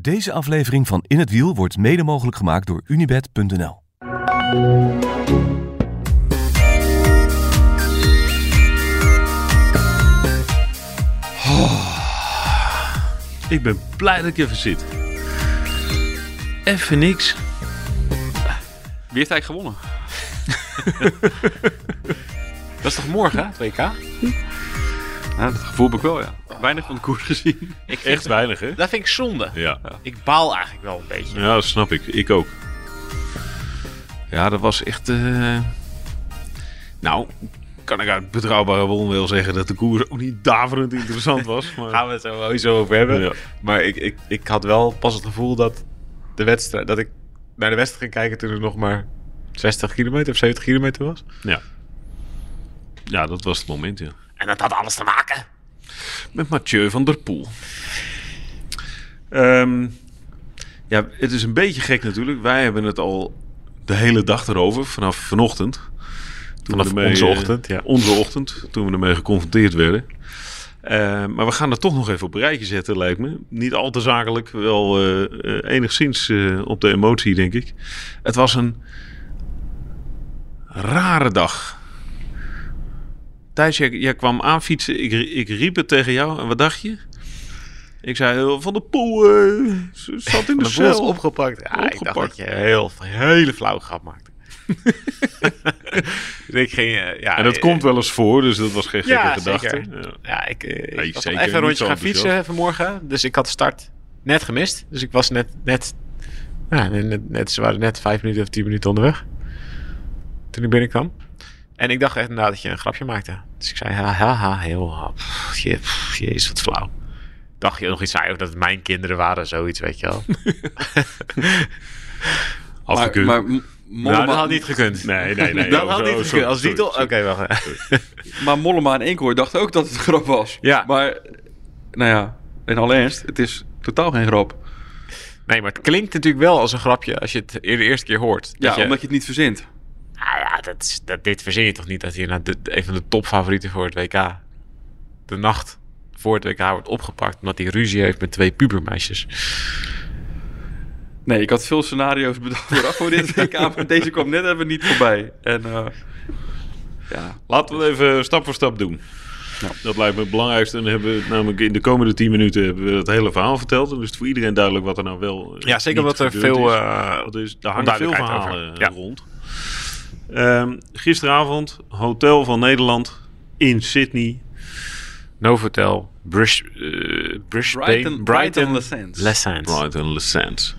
Deze aflevering van In het Wiel wordt mede mogelijk gemaakt door Unibed.nl. Ik ben blij dat ik even zit. Even niks. Wie heeft eigenlijk gewonnen? dat is toch morgen, hè? 2K? Nou, dat gevoel heb ik wel, ja. Weinig van de koers gezien. Ik Echt weinig, hè? Dat vind ik zonde. Ja. Ik baal eigenlijk wel een beetje. ja, dat snap ik. Ik ook. Ja, dat was echt... eh, Nou, kan ik uit betrouwbare bron wel zeggen dat de koers ook niet daverend interessant was. Maar... Gaan we het er sowieso over hebben. Ja. Maar ik, ik, ik had wel pas het gevoel dat, de wedstrijd, dat ik naar de wedstrijd ging kijken toen er nog maar 60 kilometer of 70 kilometer was. Ja. ja, dat was het moment, ja. En dat had alles te maken. Met Mathieu van der Poel. Ehm, ja, het is een beetje gek natuurlijk. Wij hebben het al de hele dag erover, vanaf vanochtend. Toen Vanaf ermee, onze eh, ochtend, ja. Onze ochtend, toen we ermee geconfronteerd werden. Eh, maar we gaan er toch nog even op een rijtje zetten, lijkt me. Niet al te zakelijk, wel eh, eh, enigszins eh, op de emotie, denk ik. Het was een rare dag. Thijs, jij, jij kwam aanfietsen. Ik, ik riep het tegen jou. En wat dacht je? Ik zei, Van de Poel eh, z- zat in de, De cel. opgepakt. Ja, ik dacht dat je heel, hele flauw grap maakte. dus ik ging, eh, ja, En dat eh, komt wel eens voor, dus dat was geen gekke gedachte. Ja. Ja, ik, ik was zeker even een rondje gaan fietsen vanmorgen. Dus ik had de start net gemist. Dus ik was net, net, ja, net, net ze waren net vijf minuten of tien minuten onderweg. Toen ik binnenkwam. En ik dacht echt inderdaad dat je een grapje maakte. Dus ik zei, ha, ha, ha heel, ha, pff, je, pff, jezus, wat flauw. Dacht je nog iets zei over dat het mijn kinderen waren, zoiets, weet je wel. Afgekund. Maar, maar nou, dat had niet gekund. Nee, nee, nee. dat oh, had zo- niet zo- gekund. Als titel, oké, sorry. wacht. maar Mollema en Enkoor dachten ook dat het een grap was. Ja. Maar, nou ja, in alle ernst, het is totaal geen grap. Nee, maar het klinkt natuurlijk wel als een grapje als je het de eerste keer hoort. Ja, je- omdat je het niet verzint. Nou ja, dat is, dat, dit verzin je toch niet dat de, een van de topfavorieten voor het WK de nacht voor het WK wordt opgepakt omdat hij ruzie heeft met twee pubermeisjes. Nee, ik had veel scenario's bedacht vooraf voor dit WK, maar deze kwam net even niet voorbij. En eh, ja, Laten we het even stap voor stap doen. Ja. Dat lijkt me het belangrijkste. En dan hebben we het namelijk in de komende 10 minuten hebben we het hele verhaal verteld. En dus het is voor iedereen duidelijk wat er nou wel. eh, Ja, zeker omdat er veel, is. eh, er, is, daar hangen veel verhalen over. Ja. Ehm, gisteravond, hotel van Nederland in Sydney. Novotel, Brish, eh Brisbane, Brighton, Brighton. Brighton Les Sands.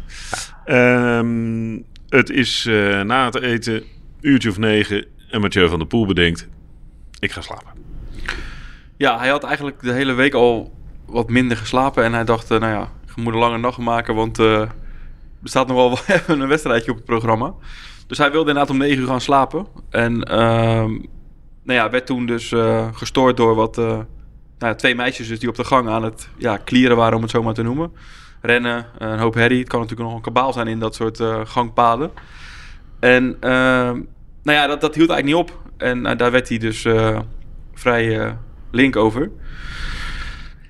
Ehm, het is eh, na het eten, uurtje of negen. En Mathieu van der Poel bedenkt: ik ga slapen. Ja, hij had eigenlijk de hele week al wat minder geslapen. En hij dacht, eh, nou ja, ik moet een lange nacht maken, want eh, er staat nog wel even een wedstrijdje op het programma. Dus hij wilde inderdaad om 9 uur gaan slapen. En ehm, nou ja, werd toen dus eh, gestoord door wat, eh, nou twee meisjes dus die op de gang aan het ja, klieren waren, om het zo maar te noemen. Rennen, een hoop herrie. Het kan natuurlijk nog een kabaal zijn in dat soort eh, gangpaden. En ehm, nou ja, dat, dat hield eigenlijk niet op. En eh, daar werd hij dus eh, vrij eh, link over.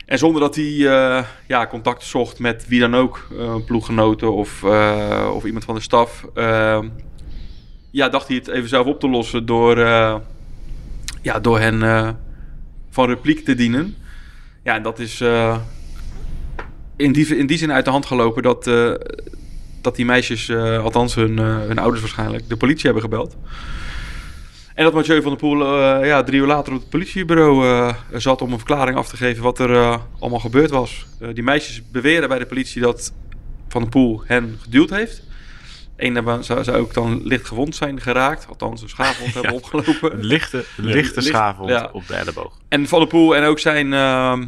En zonder dat hij eh, ja, contact zocht met wie dan ook, eh, ploeggenoten of, eh, of iemand van de staf, eh, ja, dacht hij het even zelf op te lossen door, eh, ja, door hen eh, van repliek te dienen. Ja, en dat is eh, in, die, in die zin uit de hand gelopen dat, dat die meisjes, althans hun, hun ouders waarschijnlijk, de politie hebben gebeld. En dat Mathieu van der Poel ja, drie uur later op het politiebureau zat om een verklaring af te geven wat er allemaal gebeurd was. Die meisjes beweren bij de politie dat Van der Poel hen geduwd heeft. Eén daarvan zou, zou ook dan licht gewond zijn geraakt, althans een schaafwond hebben opgelopen. Een lichte, lichte licht- schaafwond ja. op de elleboog. En Van der Poel en ook zijn, ehm,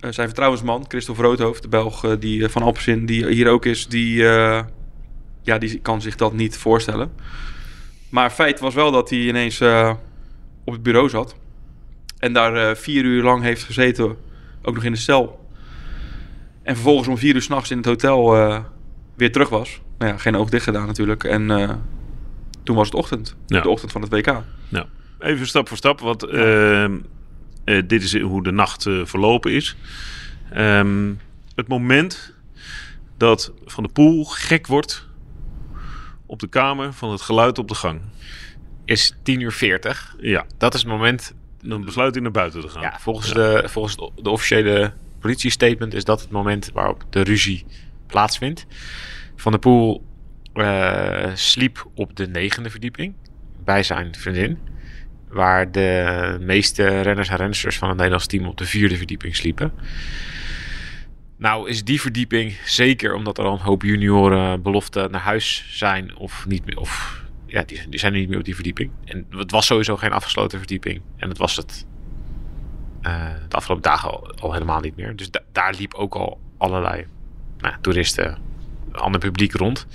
eh, zijn vertrouwensman, Christophe Roodhoofd, de Belg eh, die, eh, van Alpecin, die hier ook is, die, ja, die kan zich dat niet voorstellen. Maar feit was wel dat hij ineens op het bureau zat. En daar vier uur lang heeft gezeten, ook nog in de cel. En vervolgens om vier uur s'nachts in het hotel weer terug was. Nou ja, geen oog dicht gedaan natuurlijk. En eh, toen was het ochtend. Ja. De ochtend van het WK. Nou, even stap voor stap, want ehm, eh, dit is hoe de nacht eh, verlopen is. Ehm, het moment dat Van de Poel gek wordt op de kamer van het geluid op de gang. Is 10 uur 40. Ja, Dat is het moment. dan besluit hij naar buiten te gaan. Ja, volgens, De, volgens de, de officiële politiestatement is dat het moment waarop de ruzie plaatsvindt. Van der Poel eh, sliep op de negende verdieping bij zijn vriendin. Waar de meeste renners en rensters van het Nederlands team op de vierde verdieping sliepen. Nou is die verdieping, zeker omdat er al een hoop junioren belofte naar huis zijn of niet meer, of ja, die, die zijn niet meer op die verdieping. En het was sowieso geen afgesloten verdieping. En het was het eh, de afgelopen dagen al, al helemaal niet meer. Dus da- daar liep ook al allerlei nou, toeristen, ander publiek rond.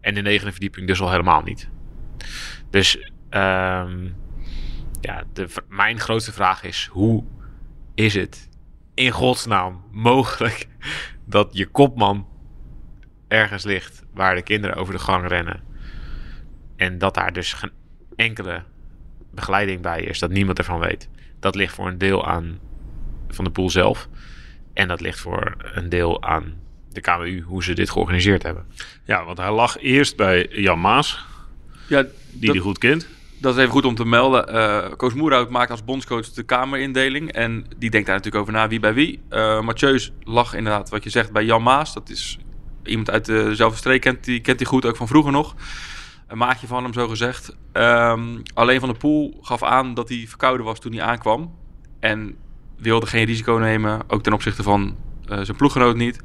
En de negende verdieping dus al helemaal niet. Dus ehm, ja, de, mijn grootste vraag is: hoe is het in godsnaam mogelijk dat je kopman ergens ligt waar de kinderen over de gang rennen? En dat daar dus geen enkele begeleiding bij is, dat niemand ervan weet. Dat ligt voor een deel aan Van de Poel zelf. En dat ligt voor een deel aan de KMU, hoe ze dit georganiseerd hebben. Ja, want hij lag eerst bij Jan Maas, Ja, die dat, hij goed kent. dat is even goed om te melden. Eh Koos Moerhout maakt als bondscoach de kamerindeling. En die denkt daar natuurlijk over na wie bij wie. Eh Mathieu's lag inderdaad, wat je zegt, bij Jan Maas. Dat is iemand uit dezelfde streek, kent hij kent die goed, ook van vroeger nog. Een maatje van hem, zo gezegd. Ehm, alleen Van de Poel gaf aan dat hij verkouden was toen hij aankwam. En wilde geen risico nemen, ook ten opzichte van eh, zijn ploeggenoot niet.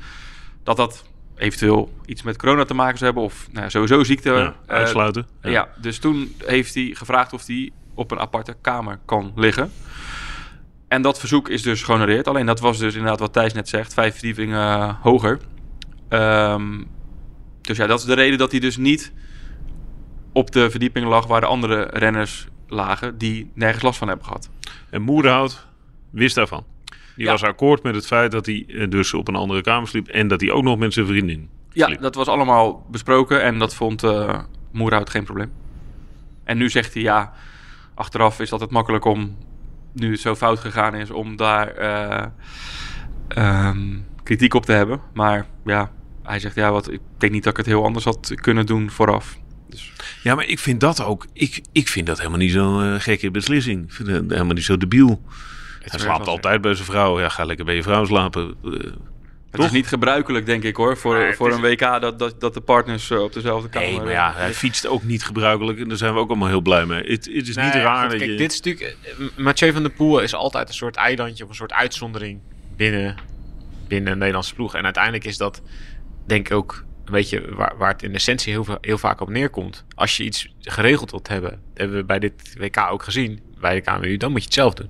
Dat dat eventueel iets met corona te maken zou hebben. Of nou sowieso ziekte. Ja, Eh, uitsluiten. ja. dus toen heeft hij gevraagd of hij op een aparte kamer kan liggen. En dat verzoek is dus gehonoreerd. Alleen dat was dus inderdaad wat Thijs net zegt, vijf verdiepingen eh, hoger. Ehm, dus ja, dat is de reden dat hij dus niet op de verdieping lag waar de andere renners lagen, die nergens last van hebben gehad. En Moerhout wist daarvan. Die Ja. was akkoord met het feit dat hij eh, dus op een andere kamer sliep. En dat hij ook nog met zijn vriendin Ja, sliep. dat was allemaal besproken en dat vond eh Moerhout geen probleem. En nu zegt hij ja, achteraf is dat het makkelijk om, nu het zo fout gegaan is, om daar eh, ehm, kritiek op te hebben. Maar ja, hij zegt ja, wat, ik denk niet dat ik het heel anders had kunnen doen vooraf. Dus, Ja, maar ik vind dat ook. Ik, ik vind dat helemaal niet zo'n gekke beslissing. Ik vind het helemaal niet zo debiel. Hij slaapt altijd bij zijn vrouw. Ja, ga lekker bij je vrouw slapen. Eh, het is niet gebruikelijk, denk ik hoor, voor, voor is- een WK dat, dat, dat de partners eh, op dezelfde kamer... Nee, maar ja, hij fietst ook niet gebruikelijk. En daar zijn we ook allemaal heel blij mee. Het, het is niet raar goed, dat kijk, je... dit is natuurlijk... eh, Mathieu van der Poel is altijd een soort eilandje of een soort uitzondering binnen, binnen een Nederlandse ploeg. En uiteindelijk is dat, denk ik ook, een beetje waar, waar het in essentie heel, heel vaak op neerkomt. Als je iets geregeld wilt hebben, hebben we bij dit WK ook gezien, bij de KMU, dan moet je het zelf doen.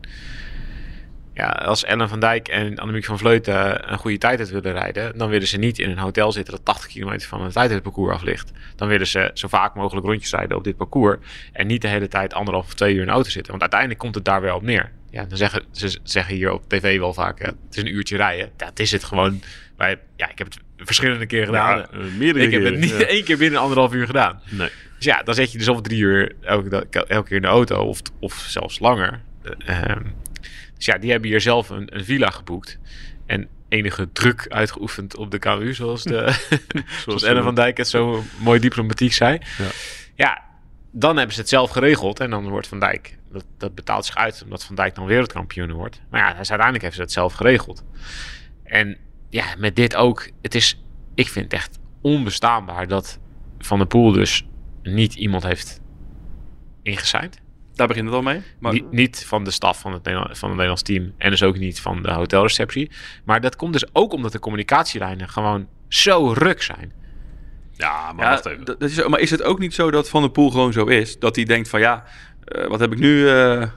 Ja, als Ellen van Dijk en Annemiek van Vleuten een goede tijd uit willen rijden, dan willen ze niet in een hotel zitten dat 80 kilometer van het tijdritparcours af ligt. Dan willen ze zo vaak mogelijk rondjes rijden op dit parcours en niet de hele tijd anderhalf of twee uur in de auto zitten. Want uiteindelijk komt het daar wel op neer. Ja, dan zeggen ze zeggen hier op tv wel vaak, het is een uurtje rijden. Het is het gewoon. Wij, ja, ik heb het verschillende keren gedaan. Ja, eh, meerdere ik heb het niet ja. één keer binnen anderhalf uur gedaan. Nee. Dus ja, dan zet je dus of drie uur elke keer in de auto of, of zelfs langer. Eh, ehm, dus ja, die hebben hier zelf een, een villa geboekt. En enige druk uitgeoefend op de KU, zoals, de, zoals Ellen van Dijk het zo mooi diplomatiek zei. Ja. ja, dan hebben ze het zelf geregeld. En dan wordt Van Dijk, dat, dat betaalt zich uit omdat Van Dijk dan wereldkampioen wordt. Maar ja, dus uiteindelijk heeft ze het zelf geregeld. En ja, met dit ook. Het is, ik vind het echt onbestaanbaar dat Van der Poel dus niet iemand heeft ingesigned. Daar begint het al mee. Maar, Niet, niet van de staf van het, van het Nederlands team en dus ook niet van de hotelreceptie. Maar dat komt dus ook omdat de communicatielijnen gewoon zo ruk zijn. Ja, maar ja, wacht even. dat- dat is, maar is het ook niet zo dat Van der Poel gewoon zo is? Dat hij denkt van ja, eh, wat heb ik nu, eh,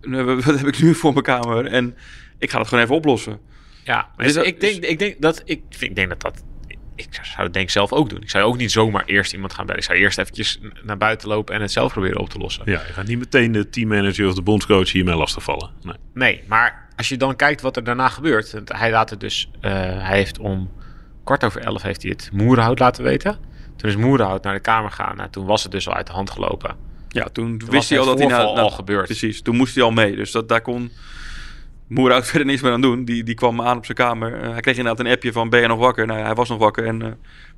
nu- wat heb ik nu voor mijn kamer? En ik ga dat gewoon even oplossen. Ja, maar Dus dus dat ik, denk, ik denk dat ik, vind- ik denk dat dat. Ik zou het denk ik zelf ook doen. Ik zou ook niet zomaar eerst iemand gaan bellen. Ik zou eerst eventjes naar buiten lopen en het zelf proberen op te lossen. Ja, je gaat niet meteen de teammanager of de bondscoach hiermee lastigvallen. Nee. Nee, maar als je dan kijkt wat er daarna gebeurt. want Hij laat het dus. eh, hij heeft om kwart over elf heeft hij het Moerenhout laten weten. Toen is Moerenhout naar de kamer gegaan. Nou, toen was het dus al uit de hand gelopen. Ja, toen wist hij al dat hij nou, al gebeurd. Precies, toen moest hij al mee. Dus dat, daar kon Moerhout verder niks meer aan doen. Die, die kwam aan op zijn kamer. Eh, hij kreeg inderdaad een appje van ben je nog wakker? Nou, ja, hij was nog wakker en eh,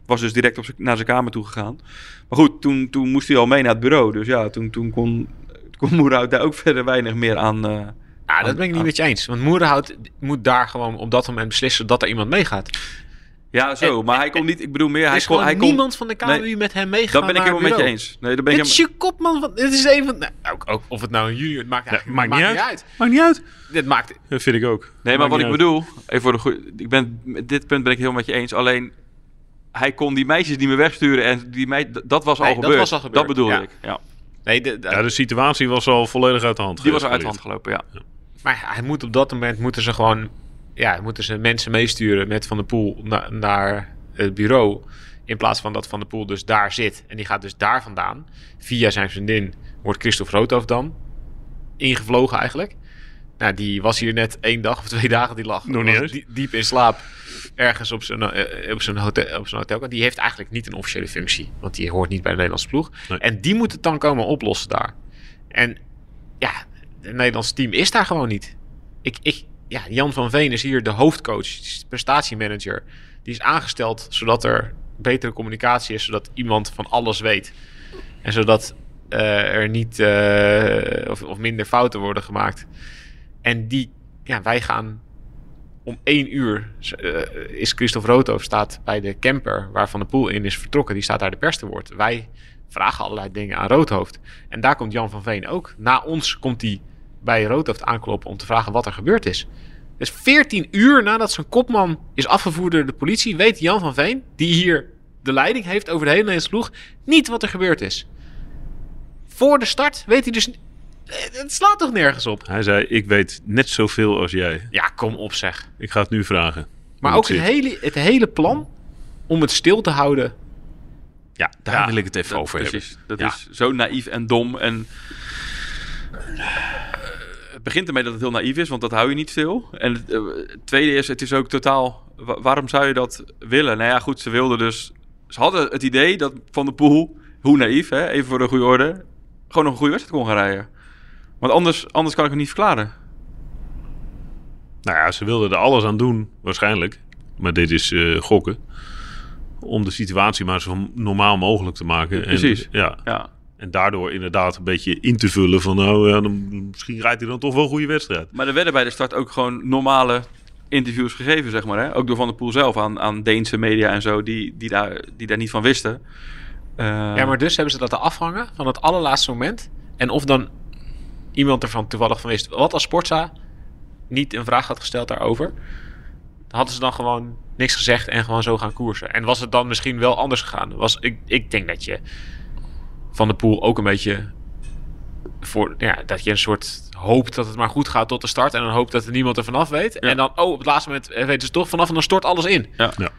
was dus direct op naar zijn kamer toe gegaan. Maar goed, toen, toen moest hij al mee naar het bureau. Dus ja, toen, toen kon, kon Moerhout daar ook verder weinig meer aan... eh, Ja, dat ben ik niet met je eens. Want Moerenhout moet daar gewoon op dat moment beslissen dat er iemand meegaat. Ja, zo. En- maar hij kon niet... Ik bedoel meer... Er Hij is kon, gewoon hij kon, niemand van de KMU Nee, met hem meegaan dat ben ik helemaal met je eens. Nee, dat ben ik Het is helemaal... je kopman van... Het is een van... Nou, ook, ook of het nou een junior... Het maakt Ja, eigenlijk maakt niet uit. uit. Maakt niet uit. Dit maakt... Dat vind ik ook. Nee, maar wat ik niet bedoel, even voor de goeie, ik ben met dit punt ben ik heel met je eens. Alleen hij kon die meisjes niet meer wegsturen en die meid, dat was al Nee, dat gebeurd. was al gebeurd, Dat bedoel ja. ik. Ja. Nee, de. Ja, de situatie was al volledig uit de hand. Die was al uit de hand gelopen, ja. Maar hij moet op dat moment moeten ze gewoon, ja, moeten ze mensen meesturen met Van der Poel na- naar het bureau. In plaats van dat Van der Poel dus daar zit. En die gaat dus daar vandaan. Via zijn vriendin wordt Christophe Roodhoofd dan ingevlogen eigenlijk. Nou, die was hier net één dag of twee dagen. Die lag Nog die- diep in slaap. Ergens op zijn, eh, op zijn hotel. Op zijn hotel. Die heeft eigenlijk niet een officiële functie. Want die hoort niet bij de Nederlandse ploeg. Nee. En die moet het dan komen oplossen daar. En ja, het Nederlandse team is daar gewoon niet. Ik, ik, ja, Jan van Veen is hier de hoofdcoach, de prestatiemanager. Die is aangesteld zodat er betere communicatie is, zodat iemand van alles weet. En zodat eh, er niet eh, of, of minder fouten worden gemaakt. En die, ja, wij gaan om één uur eh, is Christophe Roodhoofd staat bij de camper waar Van der Poel in is vertrokken. Die staat daar de pers te woord. Wij vragen allerlei dingen aan Roodhoofd. En daar komt Jan van Veen ook. Na ons komt hij bij Roodhoofd aankloppen om te vragen wat er gebeurd is. Dus 14 uur nadat zijn kopman is afgevoerd door de politie, weet Jan van Veen, die hier de leiding heeft over de hele Nederlandse ploeg, niet wat er gebeurd is. Voor de start weet hij dus. Het slaat toch nergens op? Hij zei, ik weet net zoveel als jij. Ja, kom op zeg. Ik ga het nu vragen. Maar ook het zit. hele, het hele plan om het stil te houden. Ja, daar Ja, wil ik het even dat- over hebben. precies. Dat Ja. is zo naïef en dom. En eh, begint ermee dat het heel naïef is, want dat hou je niet stil. En het, eh, het tweede is, het is ook totaal... wa- waarom zou je dat willen? Nou ja, goed, ze wilden dus... Ze hadden het idee dat Van der Poel, hoe naïef, hè, even voor de goede orde... gewoon nog een goede wedstrijd kon gaan rijden. Want anders, anders kan ik het niet verklaren. Nou ja, ze wilden er alles aan doen, waarschijnlijk. Maar dit is eh, gokken. Om de situatie maar zo normaal mogelijk te maken. Precies. En, ja, Ja, en daardoor inderdaad een beetje in te vullen van... nou, ja, dan, misschien rijdt hij dan toch wel een goede wedstrijd. Maar er werden bij de start ook gewoon normale interviews gegeven, zeg maar. Hè? Ook door Van der Poel zelf aan, aan Deense media en zo, die, die, daar, die daar niet van wisten. Eh, Ja, maar dus hebben ze dat afhangen van het allerlaatste moment. En of dan iemand ervan toevallig van wist. Wat als Sportza niet een vraag had gesteld daarover. Dan hadden ze dan gewoon niks gezegd en gewoon zo gaan koersen. En was het dan misschien wel anders gegaan? Was, ik, ik denk dat je van de pool ook een beetje voor ja, dat je een soort hoopt dat het maar goed gaat tot de start. En dan hoopt dat er niemand er vanaf weet. Ja. En dan, oh, op het laatste moment eh, weten ze toch vanaf en dan stort alles in. Ja. Ja.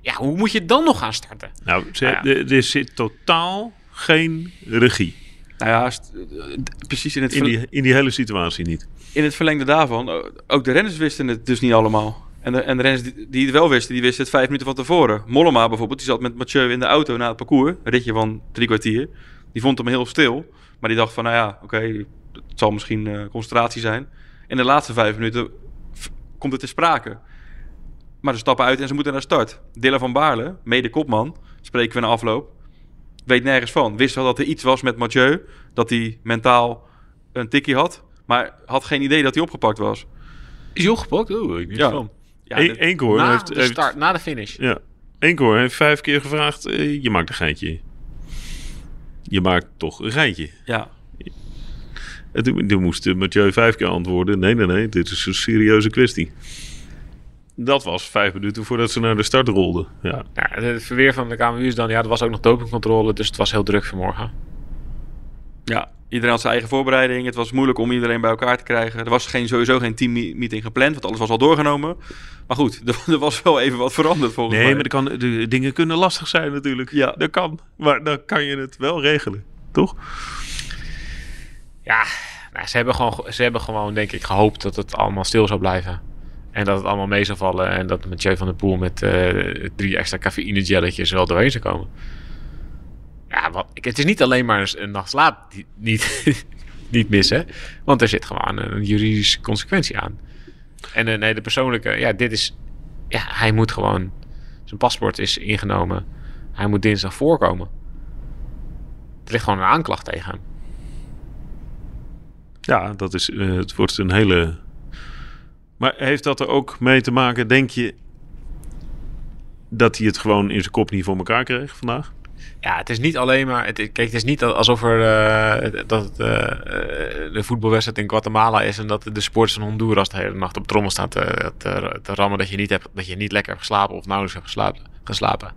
Ja, hoe moet je dan nog gaan starten? Nou, ze, Nou ja. er, er zit totaal geen regie Nou ja, eh, precies in het, in die, in die hele situatie niet. in het verlengde daarvan. Ook de renners wisten het dus niet allemaal. En de, en de renners die, die het wel wisten, die wisten het vijf minuten van tevoren. Mollema bijvoorbeeld, die zat met Mathieu in de auto na het parcours. Een ritje van drie kwartier. Die vond hem heel stil. Maar die dacht van, nou ja, oké, het zal misschien eh, concentratie zijn. In de laatste vijf minuten komt het te sprake. Maar ze stappen uit en ze moeten naar start. Dylan van Baarle, mede kopman, spreken we na afloop. Weet nergens van. Wist wel dat er iets was met Mathieu. Dat hij mentaal een tikkie had. Maar had geen idee dat hij opgepakt was. Is je opgepakt? Oeh, ik niet Ja. van. Ja, één koor na heeft, de heeft- start, na de finish. Ja, één koor heeft vijf keer gevraagd... eh, je maakt een geintje. Je maakt toch een geintje. ja. En toen, toen moest eh, Mathieu vijf keer antwoorden... nee, nee, nee, dit is een serieuze kwestie. Dat was vijf minuten voordat ze naar de start rolden. Ja, Ja, het verweer van de KMU is dan, ja, er was ook nog dopingcontrole, dus het was heel druk vanmorgen. Ja, iedereen had zijn eigen voorbereiding. Het was moeilijk om iedereen bij elkaar te krijgen. Er was geen, sowieso geen teammeeting gepland, want alles was al doorgenomen. Maar goed, er, er was wel even wat veranderd volgens nee, mij. maar de, kan, de dingen kunnen lastig zijn natuurlijk. Ja. Dat kan, maar dan kan je het wel regelen, toch? Ja, nou, ze, hebben gewoon, ze hebben gewoon, denk ik, gehoopt dat het allemaal stil zou blijven. En dat het allemaal mee zou vallen. En dat Mathieu van der Poel met eh, drie extra cafeïne jelletjes wel doorheen zou komen. Ja, wat, het is niet alleen maar een, nacht slaap niet, niet missen. Want er zit gewoon een, juridische consequentie aan. En eh, de persoonlijke, ja, dit is, ja, hij moet gewoon, zijn paspoort is ingenomen. Hij moet dinsdag voorkomen. Er ligt gewoon een aanklacht tegen hem. Ja, dat is, eh, het wordt een hele... Maar heeft dat er ook mee te maken, denk je... dat hij het gewoon in zijn kop niet voor elkaar kreeg vandaag? Ja, het is niet alleen maar. Het, kijk, het is niet alsof er eh, dat het, eh, eh, de voetbalwedstrijd in Guatemala is en dat de sporters van Honduras de hele nacht op trommel staat te, te, te rammen dat je niet hebt, dat je niet lekker hebt geslapen of nauwelijks hebt geslapen. geslapen.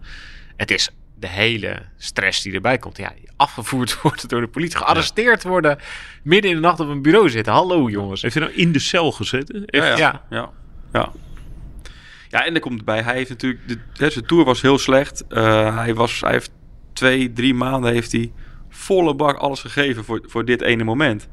Het is de hele stress die erbij komt. Ja, afgevoerd worden door de politie, gearresteerd worden, midden in de nacht op een bureau zitten. Hallo jongens. Heeft hij nou in de cel gezeten? Ja, ja. Ja. ja. ja. Ja, en er komt bij, hij heeft natuurlijk, de, hè, zijn tour was heel slecht. Eh, hij, was, hij heeft twee, drie maanden heeft hij volle bak alles gegeven voor, voor dit ene moment.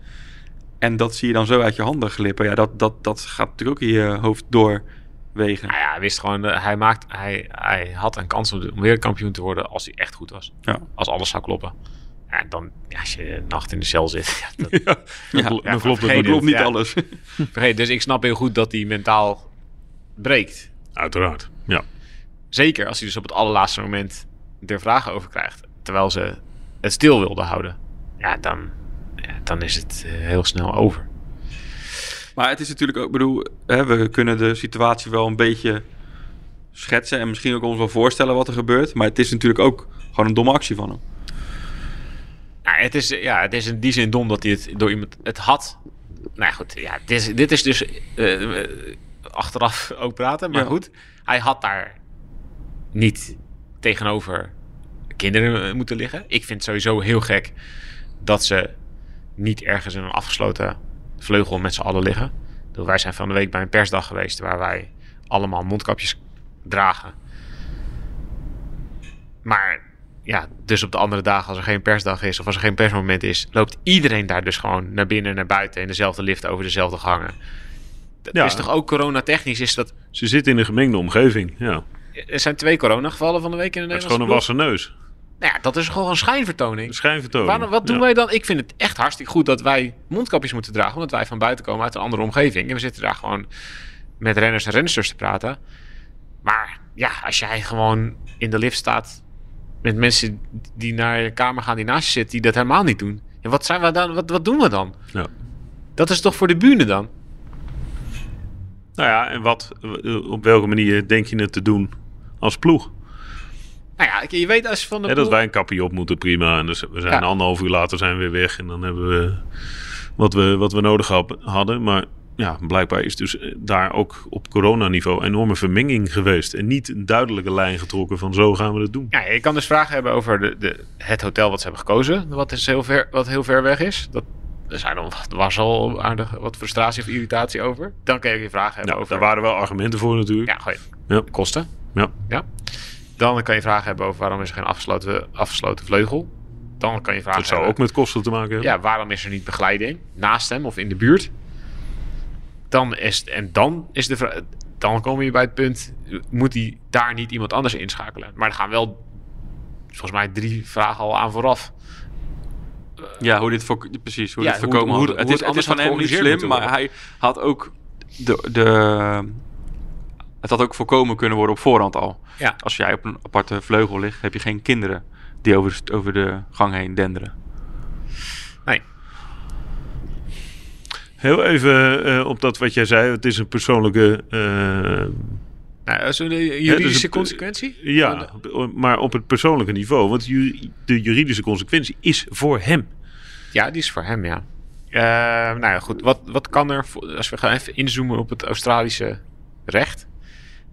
En dat zie je dan zo uit je handen glippen. Ja, dat, dat, dat gaat natuurlijk ook in je hoofd doorwegen. Nou ja, hij wist gewoon, eh, hij, maakt, hij, hij had een kans om, om wereldkampioen te worden als hij echt goed was. Ja. Als alles zou kloppen. Ja, dan, ja, als je een nacht in de cel zit, ja, dat, Ja, dan, klopt niet Ja. alles. vergeet. Dus ik snap heel goed dat hij mentaal breekt. Uiteraard, ja. Zeker als hij dus op het allerlaatste moment er vragen over krijgt. Terwijl ze het stil wilden houden. Ja, dan, ja, dan is het eh, heel snel over. Maar het is natuurlijk ook, ik bedoel, hè, we kunnen de situatie wel een beetje schetsen en misschien ook ons wel voorstellen wat er gebeurt. Maar het is natuurlijk ook gewoon een domme actie van hem. Nou, het, is, ja, het is in die zin dom dat hij het door iemand het had. Nou ja, goed, ja, dit, is, dit is dus eh, eh, achteraf ook praten. Maar Ja. goed, hij had daar niet tegenover kinderen eh, moeten liggen. Ik vind het sowieso heel gek dat ze niet ergens in een afgesloten vleugel met z'n allen liggen. Wij zijn van de week bij een persdag geweest waar wij allemaal mondkapjes dragen. Maar ja, dus op de andere dagen, als er geen persdag is of als er geen persmoment is, loopt iedereen daar dus gewoon naar binnen en naar buiten in dezelfde lift over dezelfde gangen. Dat Ja. is toch ook coronatechnisch? Is dat, Ze zitten in een gemengde omgeving, ja. Er zijn twee coronagevallen van de week in de Het is Nederlandse gewoon een wassen neus. Nou ja, dat is gewoon een schijnvertoning. Een schijnvertoning. Waarom, wat doen Ja. wij dan? Ik vind het echt hartstikke goed dat wij mondkapjes moeten dragen. Omdat wij van buiten komen uit een andere omgeving. En we zitten daar gewoon met renners en rensters te praten. Maar ja, als jij gewoon in de lift staat met mensen die naar je kamer gaan die naast je zitten, die dat helemaal niet doen. Ja, wat, zijn we dan, wat, wat doen we dan? Ja. Dat is toch voor de bühne dan? Nou ja, en wat, op welke manier denk je het te doen als ploeg? Nou ja, je weet als van de dat wij een kapje op moeten, prima. En dus we zijn Ja. anderhalf uur later zijn we weer weg. En dan hebben we wat we, wat we nodig hadden. Maar ja, blijkbaar is dus eh, daar ook op coronaniveau enorme vermenging geweest. En niet een duidelijke lijn getrokken van zo gaan we het doen. Ja, je kan dus vragen hebben over de, de, het hotel wat ze hebben gekozen, wat, is heel, ver, wat heel ver weg is. Dat, er zijn er was al aardig wat frustratie of irritatie over. Dan kan je je vragen hebben Nou, over... daar waren wel argumenten voor natuurlijk. Ja, Ja. kosten. Ja. ja. Dan kan je vragen hebben over waarom is er geen afgesloten, afgesloten vleugel. Dan kan je vragen dat zou hebben, ook met kosten te maken hebben. ja, waarom is er niet begeleiding naast hem of in de buurt? Dan is, en dan is de vraag, dan kom je bij het punt, moet hij daar niet iemand anders inschakelen? Maar er gaan wel volgens mij drie vragen al aan vooraf. Ja, hoe dit voor, precies, hoe Ja, dit voorkomen hoe- had. hoe Het het is, het anders is van hem niet slim, maar hij had ook de, de... Het had ook voorkomen kunnen worden op voorhand al. Ja. Als jij op een aparte vleugel ligt, heb je geen kinderen die over de, over de gang heen denderen. Nee. Heel even eh, op dat wat jij zei. Het is een persoonlijke... eh, Nou, Ja, juridische dus het- consequentie? ja, maar op het persoonlijke niveau. Want ju- de juridische consequentie is voor hem. Ja, die is voor hem, ja. Eh, nou ja, goed. Wat, wat kan er, voor- als we gaan even inzoomen op het Australische recht.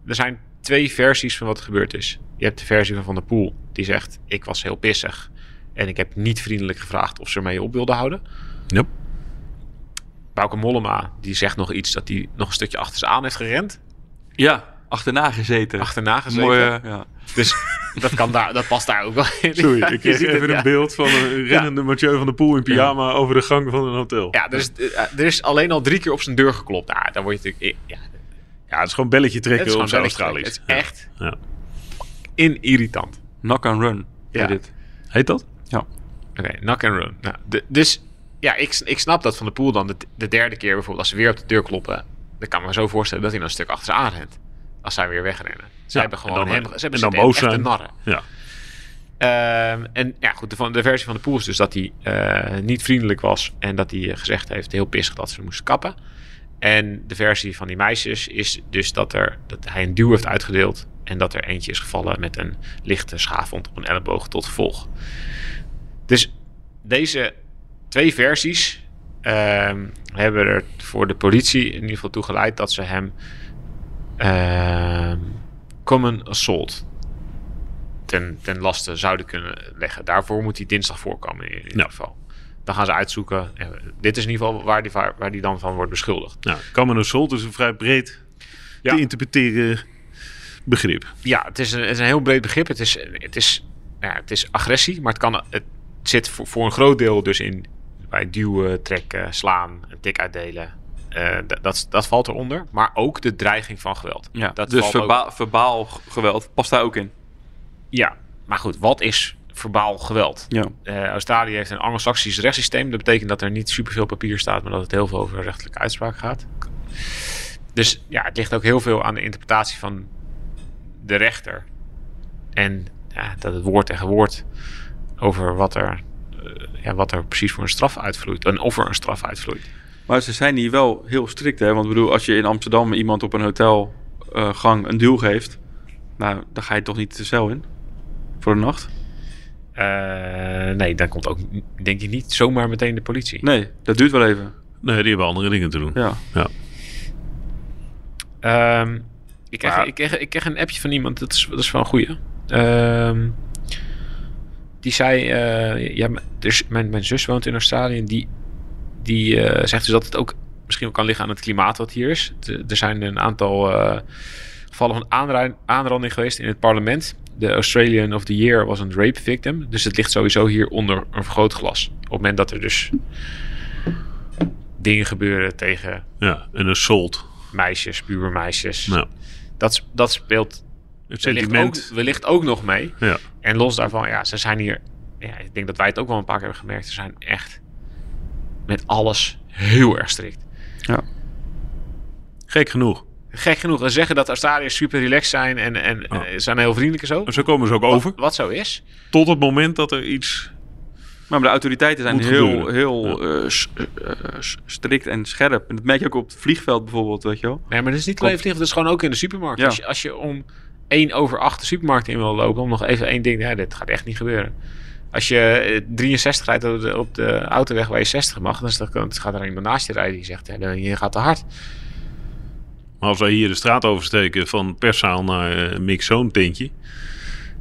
Er zijn twee versies van wat er gebeurd is. Je hebt de versie van Van der Poel, die zegt: Ik was heel pissig. En ik heb niet vriendelijk gevraagd of ze mij op wilden houden. Yep. Bauke Mollema, die zegt nog iets dat hij nog een stukje achter ze aan heeft gerend. Ja, achterna gezeten. Achterna gezeten. Mooie, ja. Dus dat, kan daar, dat past daar ook wel in. Sorry, Ja, ik kreeg even het, een ja. beeld van een rennende Mathieu van der Poel in pyjama over de gang van een hotel. Ja, er is, er is alleen al drie keer op zijn deur geklopt. Nou, dan word je natuurlijk... Ja, Ja, het is gewoon belletje trekken op zijn Australisch. Het is Ja. echt in irritant. Knock and run. Ja. Ja. Dit. Heet dat? Ja. Oké, knock and run. Nou, de- dus ja, ik, ik snap dat van de pool dan de, de derde keer bijvoorbeeld, als ze weer op de deur kloppen, dan kan ik me zo voorstellen dat hij dan een stuk achter ze aanrent. Als zij weer wegrennen. Ze Ja, hebben en gewoon dan- hem, ze hebben en dan boos zijn. narren. Ja. Ehm, en ja, goed, de, van, de versie van de pool is dus dat hij eh, niet vriendelijk was en dat hij eh, gezegd heeft, heel pissig, dat ze moesten kappen. En de versie van die meisjes is dus dat, er, dat hij een duw heeft uitgedeeld en dat er eentje is gevallen met een lichte schaafwond op een elleboog tot gevolg. Dus deze twee versies ehm, hebben er voor de politie in ieder geval toe geleid dat ze hem ehm, common assault ten, ten laste zouden kunnen leggen. Daarvoor moet hij dinsdag voorkomen in, ieder geval. Dan gaan ze uitzoeken. Eh, Dit is in ieder geval waar die, waar, waar die dan van wordt beschuldigd. Nou, common assault is een vrij breed Ja. te interpreteren begrip. Ja, het is een, het is een heel breed begrip. Het is, het is, ja, het is agressie, maar het, kan, het zit voor, voor een groot deel dus in bij duwen, trekken, slaan, een tik uitdelen. Eh, d- dat, dat valt eronder. Maar ook de dreiging van geweld. Ja, dat dus valt ook- verba verbaal geweld past daar ook in. Ja, maar goed, wat is verbaal geweld? Ja. Eh, Australië heeft een anglo-saxisch rechtssysteem. Dat betekent dat er niet superveel papier staat, maar dat het heel veel over rechtelijke uitspraak gaat. Dus ja, het ligt ook heel veel aan de interpretatie van de rechter. En ja, dat het woord tegen woord over wat er, eh, ja, wat er precies voor een straf uitvloeit. En of er een straf uitvloeit. Maar ze zijn hier wel heel strikt, hè? Want ik bedoel, als je in Amsterdam iemand op een hotelgang een duw geeft, nou, dan ga je toch niet de cel in voor de nacht? Eh, nee, dan komt ook, denk ik, niet zomaar meteen de politie. Nee, dat duurt wel even. Nee, die hebben andere dingen te doen. Ja. Ehm, ik, kreeg, Maar- ik, kreeg, ik kreeg een appje van iemand, dat is, dat is wel een goeie. Ehm, die zei, eh, ja, dus mijn, mijn zus woont in Australië en die, die eh, zegt dus dat het ook misschien ook kan liggen aan het klimaat wat hier is. Er zijn een aantal eh, gevallen van aanranding geweest in het parlement. De Australian of the Year was een rape victim. Dus het ligt sowieso hier onder een vergrootglas. Op het moment dat er dus dingen gebeuren tegen Ja, een assault. meisjes, pubermeisjes. Nou, Dat, dat speelt het wellicht sentiment. ook, wellicht ook nog mee. Ja. En los daarvan, ja, ze zijn hier... Ja, ik denk dat wij het ook wel een paar keer hebben gemerkt. Ze zijn echt met alles heel erg strikt. Gek genoeg. Gek genoeg, we zeggen dat Australiërs super relaxed zijn en, en Oh. eh, zijn heel vriendelijk en zo. En zo komen ze ook over. Wat, wat zo is. Tot het moment dat er iets... Maar de autoriteiten zijn heel, heel eh, eh, strikt en scherp. En dat merk je ook op het vliegveld bijvoorbeeld, weet je wel. Nee, maar dat is niet alleen vliegen, dat is gewoon ook in de supermarkt. Ja. Als, je, als je om 1 over 8 de supermarkt in wil lopen, om nog even één ding, ja, dit gaat echt niet gebeuren. Als je eh, 63 rijdt op de, op de autoweg waar je 60 mag, dan is dat- gaat er iemand naast je rijden die zegt, ja, dan- je gaat te hard. Maar als wij hier de straat oversteken van perszaal naar eh mixzoon tentje...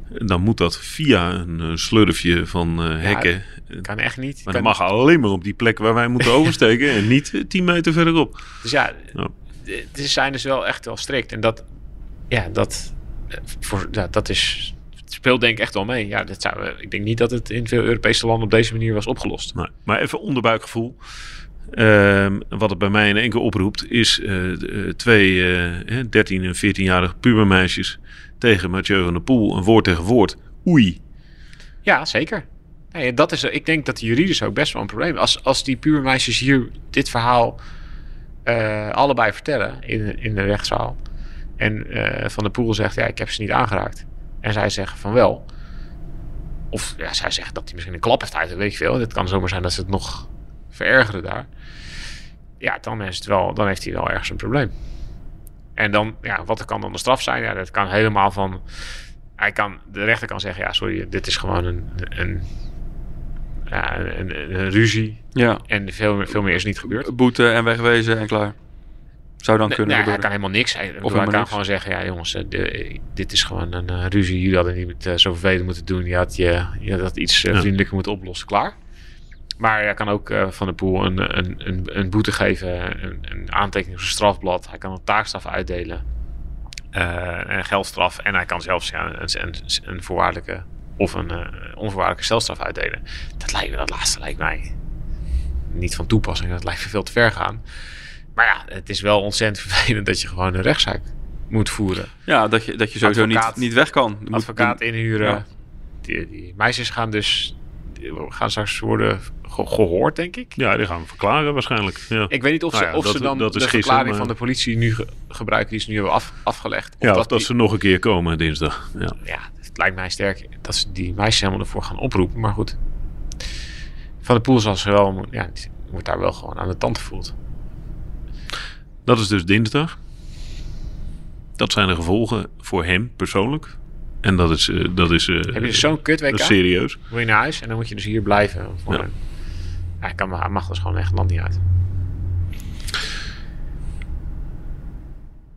dan moet dat via een eh, slurfje van eh, hekken. Kan echt niet. maar Kan- dat mag alleen maar op die plek waar wij moeten oversteken... en niet eh, 10 meter verderop. Dus ja, ze zijn dus wel echt wel strikt. En dat, ja, dat, voor, ja, dat is, het speelt denk ik echt wel mee. Ja, dat zou, ik denk niet dat het in veel Europese landen op deze manier was opgelost. Nee, maar even onderbuikgevoel. Ehm, wat het bij mij in één keer oproept, is eh, de, eh, twee eh, 13 en 14-jarige pubermeisjes tegen Mathieu van der Poel, een woord tegen woord. Oei. Ja, zeker. Dat is, ik denk dat juridisch ook best wel een probleem is. Als, als die pubermeisjes hier dit verhaal allebei vertellen in, in de rechtszaal. En Van der Poel zegt, ja, ik heb ze niet aangeraakt. En zij zeggen van wel. Of ja, zij zeggen dat hij misschien een klap heeft uit, weet ik veel. Het kan zomaar zijn dat ze het nog verergeren daar. Ja, dan, is het wel, dan heeft hij wel ergens een probleem. En dan, ja, wat kan dan de straf zijn? Ja, dat kan helemaal van hij kan, de rechter kan zeggen, ja, sorry, dit is gewoon een, een, ja, een, een, ruzie. Ja. En veel, meer- veel meer is niet gebeurd. Boete en wegwezen en klaar. Zou dan Nee, kunnen nee, hij gebeuren. kan helemaal niks. Hij, of hij kan niks. gewoon zeggen, ja jongens, eh, de- dit is gewoon een eh, ruzie. Jullie hadden niet uh, zo vervelend moeten doen. Je had, je, je had dat iets eh, vriendelijker moeten oplossen. Klaar. Maar hij kan ook eh, Van de Poel een, een, een, een boete geven. Een, een aantekening op zijn strafblad. Hij kan een taakstraf uitdelen. eh, een geldstraf. En hij kan zelfs ja, een, een, een voorwaardelijke of een eh, onvoorwaardelijke celstraf uitdelen. Dat, lijkt, me- dat laatste lijkt mij niet van toepassing. Dat lijkt me veel te ver gaan. Maar ja, het is wel ontzettend vervelend dat je gewoon een rechtszaak moet voeren. Ja, dat je, dat je sowieso niet, Advocaat. niet weg kan. Advocaat inhuren. Ja. Die, die meisjes gaan dus we gaan straks worden ge- gehoord, denk ik. Ja, die gaan we verklaren waarschijnlijk. Ja, Ik weet niet of ze, Nou ja, of dat- ze dan dat de gissen, verklaring maar- van de politie nu ge- gebruiken die ze nu hebben af, afgelegd. Of ja of dat die- ze nog een keer komen dinsdag. Ja. ja, het lijkt mij sterk dat ze die meisjes helemaal ervoor gaan oproepen. Maar goed. Van de Poel zal ze wel, ja, wordt daar wel gewoon aan de tand gevoeld. Dat is dus dinsdag. Dat zijn de gevolgen voor hem persoonlijk. En dat is, eh, dat is, eh, Heb je dus zo'n kut dat WK? is serieus. Wil je naar huis en dan moet je dus hier blijven. Voor Ja. een- ja, hij, kan, hij mag dus gewoon echt land niet uit.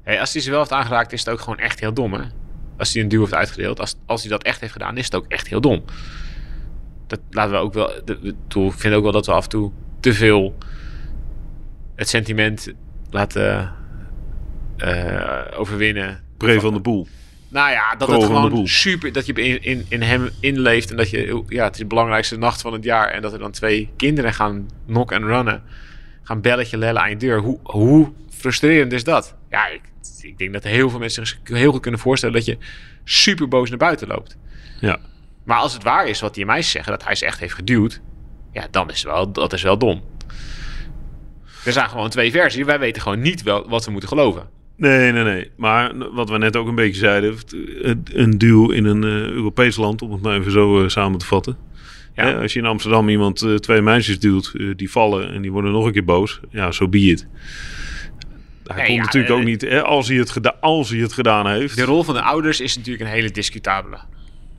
Hey, als hij ze wel heeft aangeraakt, is het ook gewoon echt heel dom, hè? Als hij een duw heeft uitgedeeld, als, als hij dat echt heeft gedaan, is het ook echt heel dom. Dat laten we ook wel. Ik vind ook wel dat we af en toe te veel het sentiment laten eh, overwinnen. Pre van de Poel. Nou ja, dat Pro het gewoon super, dat je in, in, in hem inleeft en dat je, ja, het is de belangrijkste nacht van het jaar en dat er dan twee kinderen gaan knock en runnen, gaan belletje lellen aan je deur. Hoe, hoe frustrerend is dat? Ja, ik, ik denk dat heel veel mensen zich heel goed kunnen voorstellen dat je super boos naar buiten loopt. Ja. Maar als het waar is wat die meisjes zeggen, dat hij ze echt heeft geduwd, ja, dan is wel, dat is wel dom. Er zijn gewoon twee versies. Wij weten gewoon niet wel wat we moeten geloven. Nee, nee, nee. Maar wat we net ook een beetje zeiden. Een duel in een eh, Europees land, om het maar even zo eh, samen te vatten. Ja. Als je in Amsterdam iemand, eh, twee meisjes duwt, die vallen en die worden nog een keer boos. Ja, zo so be it. Hij Nee, ja, natuurlijk ook niet, hè, als, hij het als hij het gedaan heeft. De rol van de ouders is natuurlijk een hele discutabele.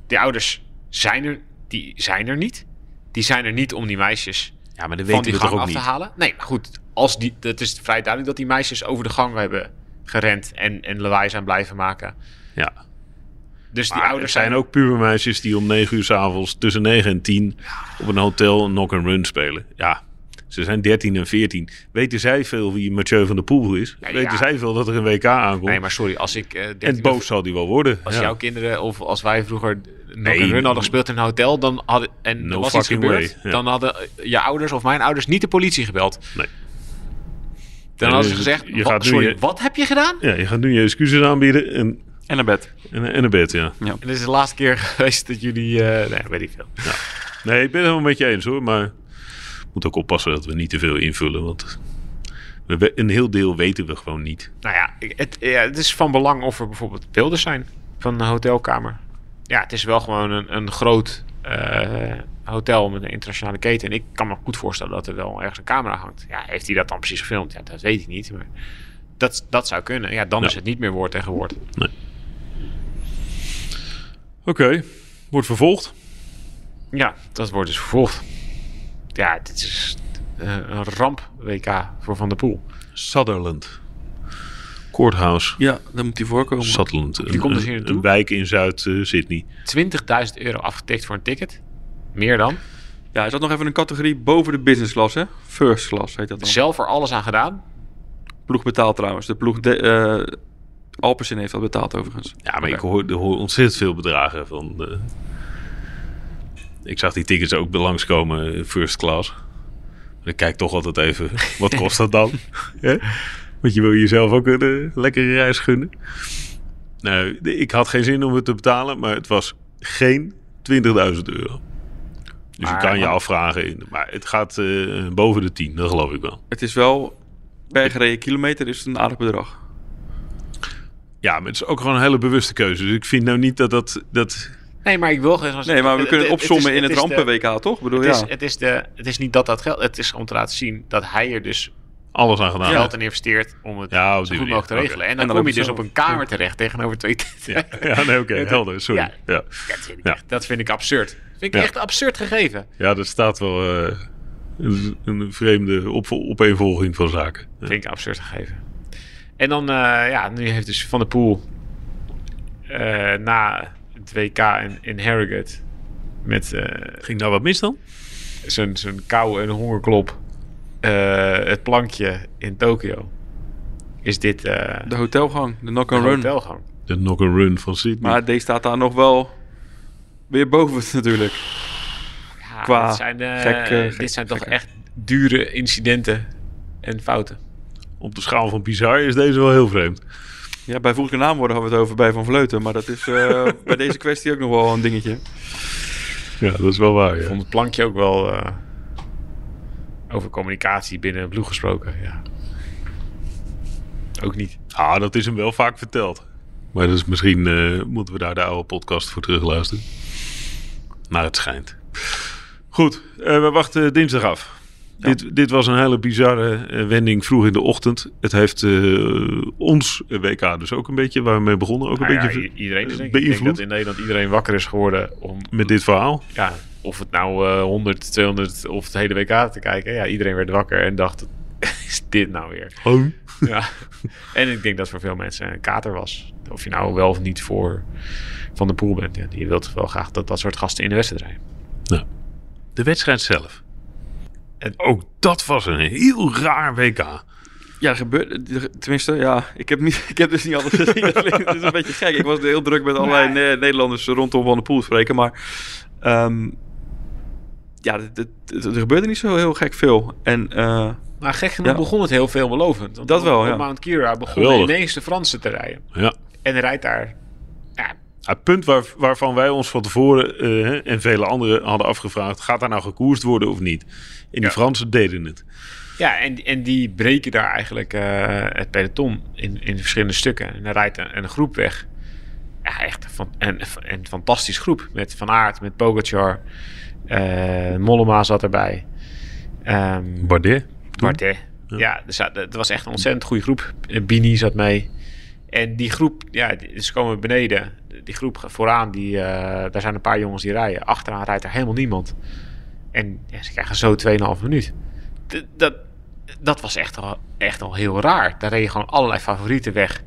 Die ouders zijn er, die zijn er niet. Die zijn er niet om die meisjes ja, maar dat van weten die we gang toch ook af te halen. Nee, maar goed, als die, het is vrij duidelijk dat die meisjes over de gang hebben gerend en, en lawaai zijn blijven maken. Ja. Dus die ouders er zijn ook pubermeisjes die om 9 uur s'avonds tussen 9 en 10 op een hotel een knock-and-run spelen. Ja, ze zijn 13 en 14. Weten zij veel wie Mathieu van der Poel is? Ja, Weten ja. zij veel dat er een WK aankomt? Nee, maar sorry, als ik... eh, 13 en boos zal die wel worden. Als ja. jouw kinderen of als wij vroeger Nee, een run hadden gespeeld in een hotel, dan hadden en No er was iets gebeurd, dan hadden je ouders of mijn ouders niet de politie gebeld. Nee. Dan hadden ze gezegd: je "Wat- gaat nu sorry, je- wat heb je gedaan? Ja, je gaat nu je excuses aanbieden en, En naar bed. en, en naar bed, ja. En dit is de laatste keer geweest dat jullie, eh nee, weet ik veel. Nee, ik ben het helemaal met je eens hoor, maar moet ook oppassen dat we niet te veel invullen, want we, een heel deel weten we gewoon niet. Nou ja, ik- het, ja, het is van belang of er bijvoorbeeld beelden zijn van een hotelkamer. Ja, het is wel gewoon een, een groot eh, hotel met een internationale keten. En ik kan me goed voorstellen dat er wel ergens een camera hangt. Ja, heeft hij dat dan precies gefilmd? Ja, dat weet ik niet. Maar dat, dat zou kunnen. Ja, dan Ja. is het niet meer woord tegen woord. Oké, wordt vervolgd. Ja, dat wordt dus vervolgd. Ja, dit is eh, een ramp WK voor Van der Poel. Sutherland. Courthouse. Ja, dan moet hij voorkomen. Sutherland. Die een- komt dus hier naartoe? Een wijk in Zuid-Sydney. 20.000 euro afgetikt voor een ticket. Meer dan. Ja, hij zat nog even een categorie boven de business class, hè? First class heet dat dan. Zelf er alles aan gedaan. Ploeg betaalt trouwens. De ploeg de, eh Alpecin heeft dat betaald overigens. Ja, maar ik hoor, hoor ontzettend veel bedragen van. eh, ik zag die tickets ook langskomen, eh, first class. Ik kijk toch altijd even, wat kost dat dan? Want je wil jezelf ook een eh, lekkere reis gunnen. Nou, ik had geen zin om het te betalen, maar het was geen 20.000 euro. Dus Maar- je kan je afvragen, maar het gaat eh, boven de 10, dat geloof ik wel. Het is wel, per gereden kilometer is het een aardig bedrag. Ja, maar het is ook gewoon een hele bewuste keuze. Dus ik vind nou niet dat dat... dat Nee, maar ik wil gewoon... Nee, maar we kunnen het- het opzommen is- in het, rampen-WK, toch? Ik bedoel, Het is, ja. het, is de, het is niet dat dat geld... Het is om te laten zien dat hij er dus alles aan gedaan geld in investeert om het Ja, zo goed manier. mogelijk te regelen. En En dan, dan kom je dus op een kamer terecht tegenover twee... Ja, ja nee, oké, Het- helder, sorry. ja. Dat vind ik, echt, dat vind ik absurd. vind ik echt absurd gegeven. Ja, dat staat wel eh, een, een vreemde op, opeenvolging van zaken. Vind ik absurd gegeven. En dan, eh, ja, nu heeft dus Van der Poel eh, na het WK in, in Harrogate met Ging daar wat mis dan? zijn, zijn kou en hongerklop eh, het plankje in Tokio. Is dit eh De hotelgang, de de knock-and-run. hotelgang? De knock-and-run van Sydney. Maar deze staat daar nog wel weer boven het natuurlijk. Ja, Qua dit zijn, eh, gek, gek- dit zijn toch echt dure incidenten en fouten. Op de schaal van bizar is deze wel heel vreemd. Ja, bij voeglijke naamwoorden hadden we het over bij Van Vleuten. Maar dat is eh, bij deze kwestie ook nog wel een dingetje. Ja, dat is wel waar. Ik Ja. vond het plankje ook wel eh, over communicatie binnen een ploeg gesproken. Ja. Ook niet. Ah, dat is hem wel vaak verteld. Maar dus misschien eh, moeten we daar de oude podcast voor terugluisteren. Naar het schijnt. Goed, eh, we wachten dinsdag af. Dit, dit was een hele bizarre eh, wending vroeg in de ochtend. Het heeft ons WK dus ook een beetje, waar we mee begonnen, ook een Nou ja, beetje iedereen is denk ik, ik denk beïnvloed dat in Nederland iedereen wakker is geworden om met dit verhaal. ja, of het nou eh 100, 200 of het hele WK te kijken. Ja, iedereen werd wakker en dacht, is dit nou weer? Oh. Ja. En ik denk dat voor veel mensen een kater was. Of je nou wel of niet voor Van de Poel bent. Ja, je wilt wel graag dat dat soort gasten in de wedstrijd rijden. Nou, de wedstrijd zelf. En- ook dat was een heel raar WK. Ja, er gebeurde, tenminste, ja, ik heb, niet, ik heb dus niet alles gezien. Het is een beetje gek. Ik was heel druk met allerlei Ne- Nederlanders rondom Van de Poel spreken. Maar ehm, ja, er gebeurde niet zo heel gek veel. En eh, Maar gek genoeg Ja. begon het heel veelbelovend. Want Dat wel, op ja. Mount Kira begon Geweldig. ineens de Fransen te rijden. Ja. En rijdt daar... Ja, Het punt waar, waarvan wij ons van tevoren eh, en vele anderen hadden afgevraagd: gaat daar nou gekoerst worden of niet? En die Ja. Fransen deden het. Ja, en, en die breken daar eigenlijk eh, het peloton in, in verschillende stukken. En dan rijdt een, een groep weg. Ja, echt van, een, een fantastisch groep. Met Van Aert, met Pogacar. Eh Mollema zat erbij. Ehm Bardet. Bardet. Ja. Ja, dus het was echt een ontzettend goede groep. Eh, Bini zat mee. En die groep, ja, ze komen beneden. Die groep vooraan, die, eh, daar zijn een paar jongens die rijden. Achteraan rijdt er helemaal niemand. En ja, ze krijgen zo 2,5 minuut. D- dat, dat was echt al, echt al heel raar. Daar reden gewoon allerlei favorieten weg.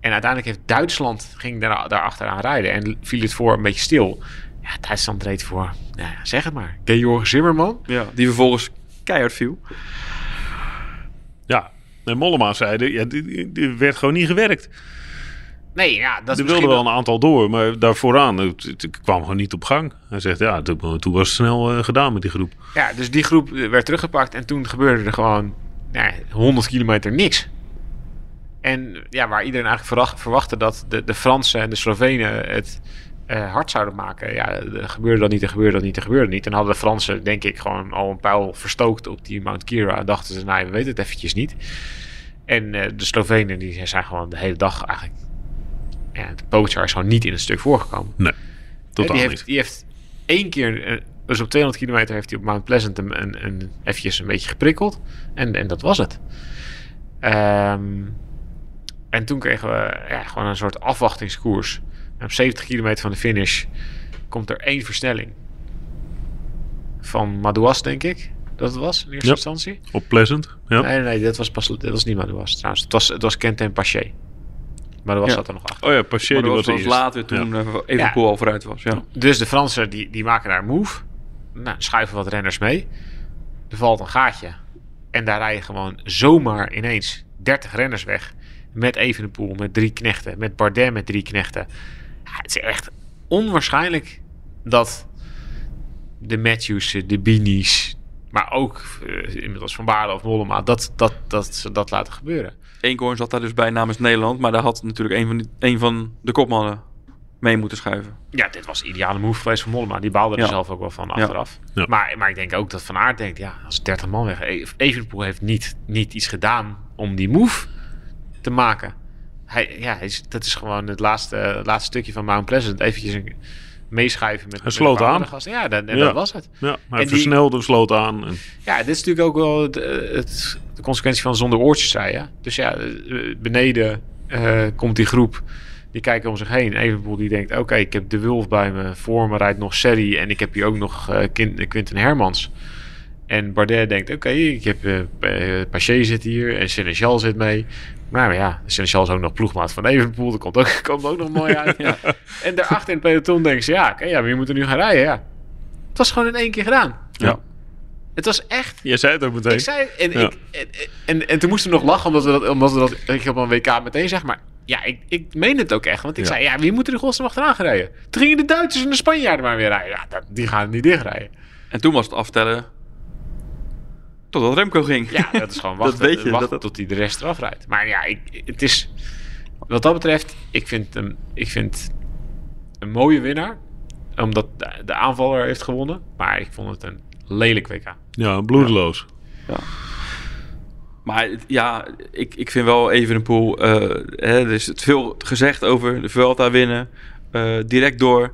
En uiteindelijk heeft Duitsland ging daar, daar achteraan rijden. En viel het voor een beetje stil. Ja, Duitsland reed voor, nou ja, zeg het maar, Georg Zimmerman. ja, die vervolgens keihard viel. Ja. En Mollema zeiden: ja, die- die- die werd gewoon niet gewerkt. Nee, ja, dat is Er misschien wilden wel een aantal door, maar daar vooraan het, het kwam gewoon niet op gang. Hij zegt: ja, toen, toen was het snel eh, gedaan met die groep. Ja, dus die groep eh, werd teruggepakt en toen gebeurde er gewoon nou, ja, 100 kilometer niks. En ja, waar iedereen eigenlijk verwacht- verwachtte dat de, de Fransen en de Slovenen het eh, hard zouden maken. Ja, er gebeurde dat niet, er gebeurde dat niet, er gebeurde niet. En hadden de Fransen, denk ik, gewoon al een pijl verstookt op die Mount Kira. En dachten ze, nou, we weten het eventjes niet. En eh, de Slovenen, die zijn gewoon de hele dag eigenlijk... Ja, de Pogacar is gewoon niet in het stuk voorgekomen. Nee, Ja, totaal die, niet. heeft, die heeft één keer, eh, dus op 200 kilometer heeft hij op Mount Pleasant een, een, een, eventjes een beetje geprikkeld. En, en dat was het. Ehm, en toen kregen we ja, gewoon een soort afwachtingskoers. En op 70 kilometer van de finish komt er één versnelling. Van Madouas, denk ik. Dat het was in eerste Ja. instantie. Op Pleasant. Ja. Nee, nee, dat was, pas, dat was niet Madouas trouwens. Het was, het was Kent en Paché. Madouas Ja. zat er nog achter. Oh ja, Paché Maar die dat was, was later toen Ja. eh, Evenepoel al vooruit was. Ja. Dus de Fransen die, die maken daar een move. Nou, schuiven wat renners mee. Er valt een gaatje. En daar rijden gewoon zomaar ineens 30 renners weg. Met Evenepoel, met drie knechten. Met Bardet met drie knechten. Het is echt onwaarschijnlijk dat de Matthews, de Bini's... maar ook eh, inmiddels Van Baarle of Mollema... Dat, dat, dat ze dat laten gebeuren. Eenkorn zat daar dus bij namens Nederland. Maar daar had natuurlijk een van, die, een van de kopmannen mee moeten schuiven. Ja, dit was de ideale move geweest van Mollema. Die baalde er Ja. zelf ook wel van achteraf. Ja. Maar, maar ik denk ook dat Van Aert denkt... ja, als 30 man weg... E- Evenepoel heeft niet, niet iets gedaan om die move te maken. Hij, ja, hij is, dat is gewoon het laatste, het laatste stukje van Mount Pleasant. Eventjes een, meeschuiven met, met sloot aan. gasten. Ja, dat, en Ja. dat was het. Ja, hij En die- versnelde, sloot aan. En, Ja, dit is natuurlijk ook wel het, eh, het- de consequentie van zonder oortjes rijden. Dus ja, eh, beneden eh, komt die groep. Die kijken om zich heen. Evenpoel die denkt, oké, ik heb de Wulf bij me. Voor me rijdt nog Serri. En ik heb hier ook nog Quin- Quinten Hermans. En Bardet denkt, oké, ik heb uh, Paché zit hier. En Seneschal zit mee. Maar ja, Seneschal is ook nog ploegmaat van Evenpoel. Dat komt ook, komt ook nog mooi uit. Ja. En daarachter in het peloton denken ze, ja, oké, ja, we moeten nu gaan rijden. Ja. Het was gewoon in één keer gedaan. Ja. Het was echt jij zei het ook meteen. ik zei, en, Ja. ik, en, en, en toen moesten we nog lachen omdat we dat, omdat we dat ik op een WK meteen zeg. Maar ja, ik, ik meen het ook echt. Want ik Ja. zei, ja, wie moet er de godsnaam achteraan gaan rijden? Toen gingen de Duitsers en de Spanjaarden maar weer rijden. Ja, dat, die gaan niet dichtrijden. En toen was het aftellen totdat Remco ging. Ja, dat is gewoon Dat wachten, weet je, wachten dat- tot hij de rest eraf rijdt. Maar ja, ik, het is, wat dat betreft, ik vind hem, ik vind een mooie winnaar. Omdat de, aanvaller heeft gewonnen. Maar ik vond het een lelijk WK. Ja, bloedeloos. Maar het- ja, ik, ik vind wel even een pool. eh hè, er is het veel gezegd over de Vuelta winnen. eh, direct door.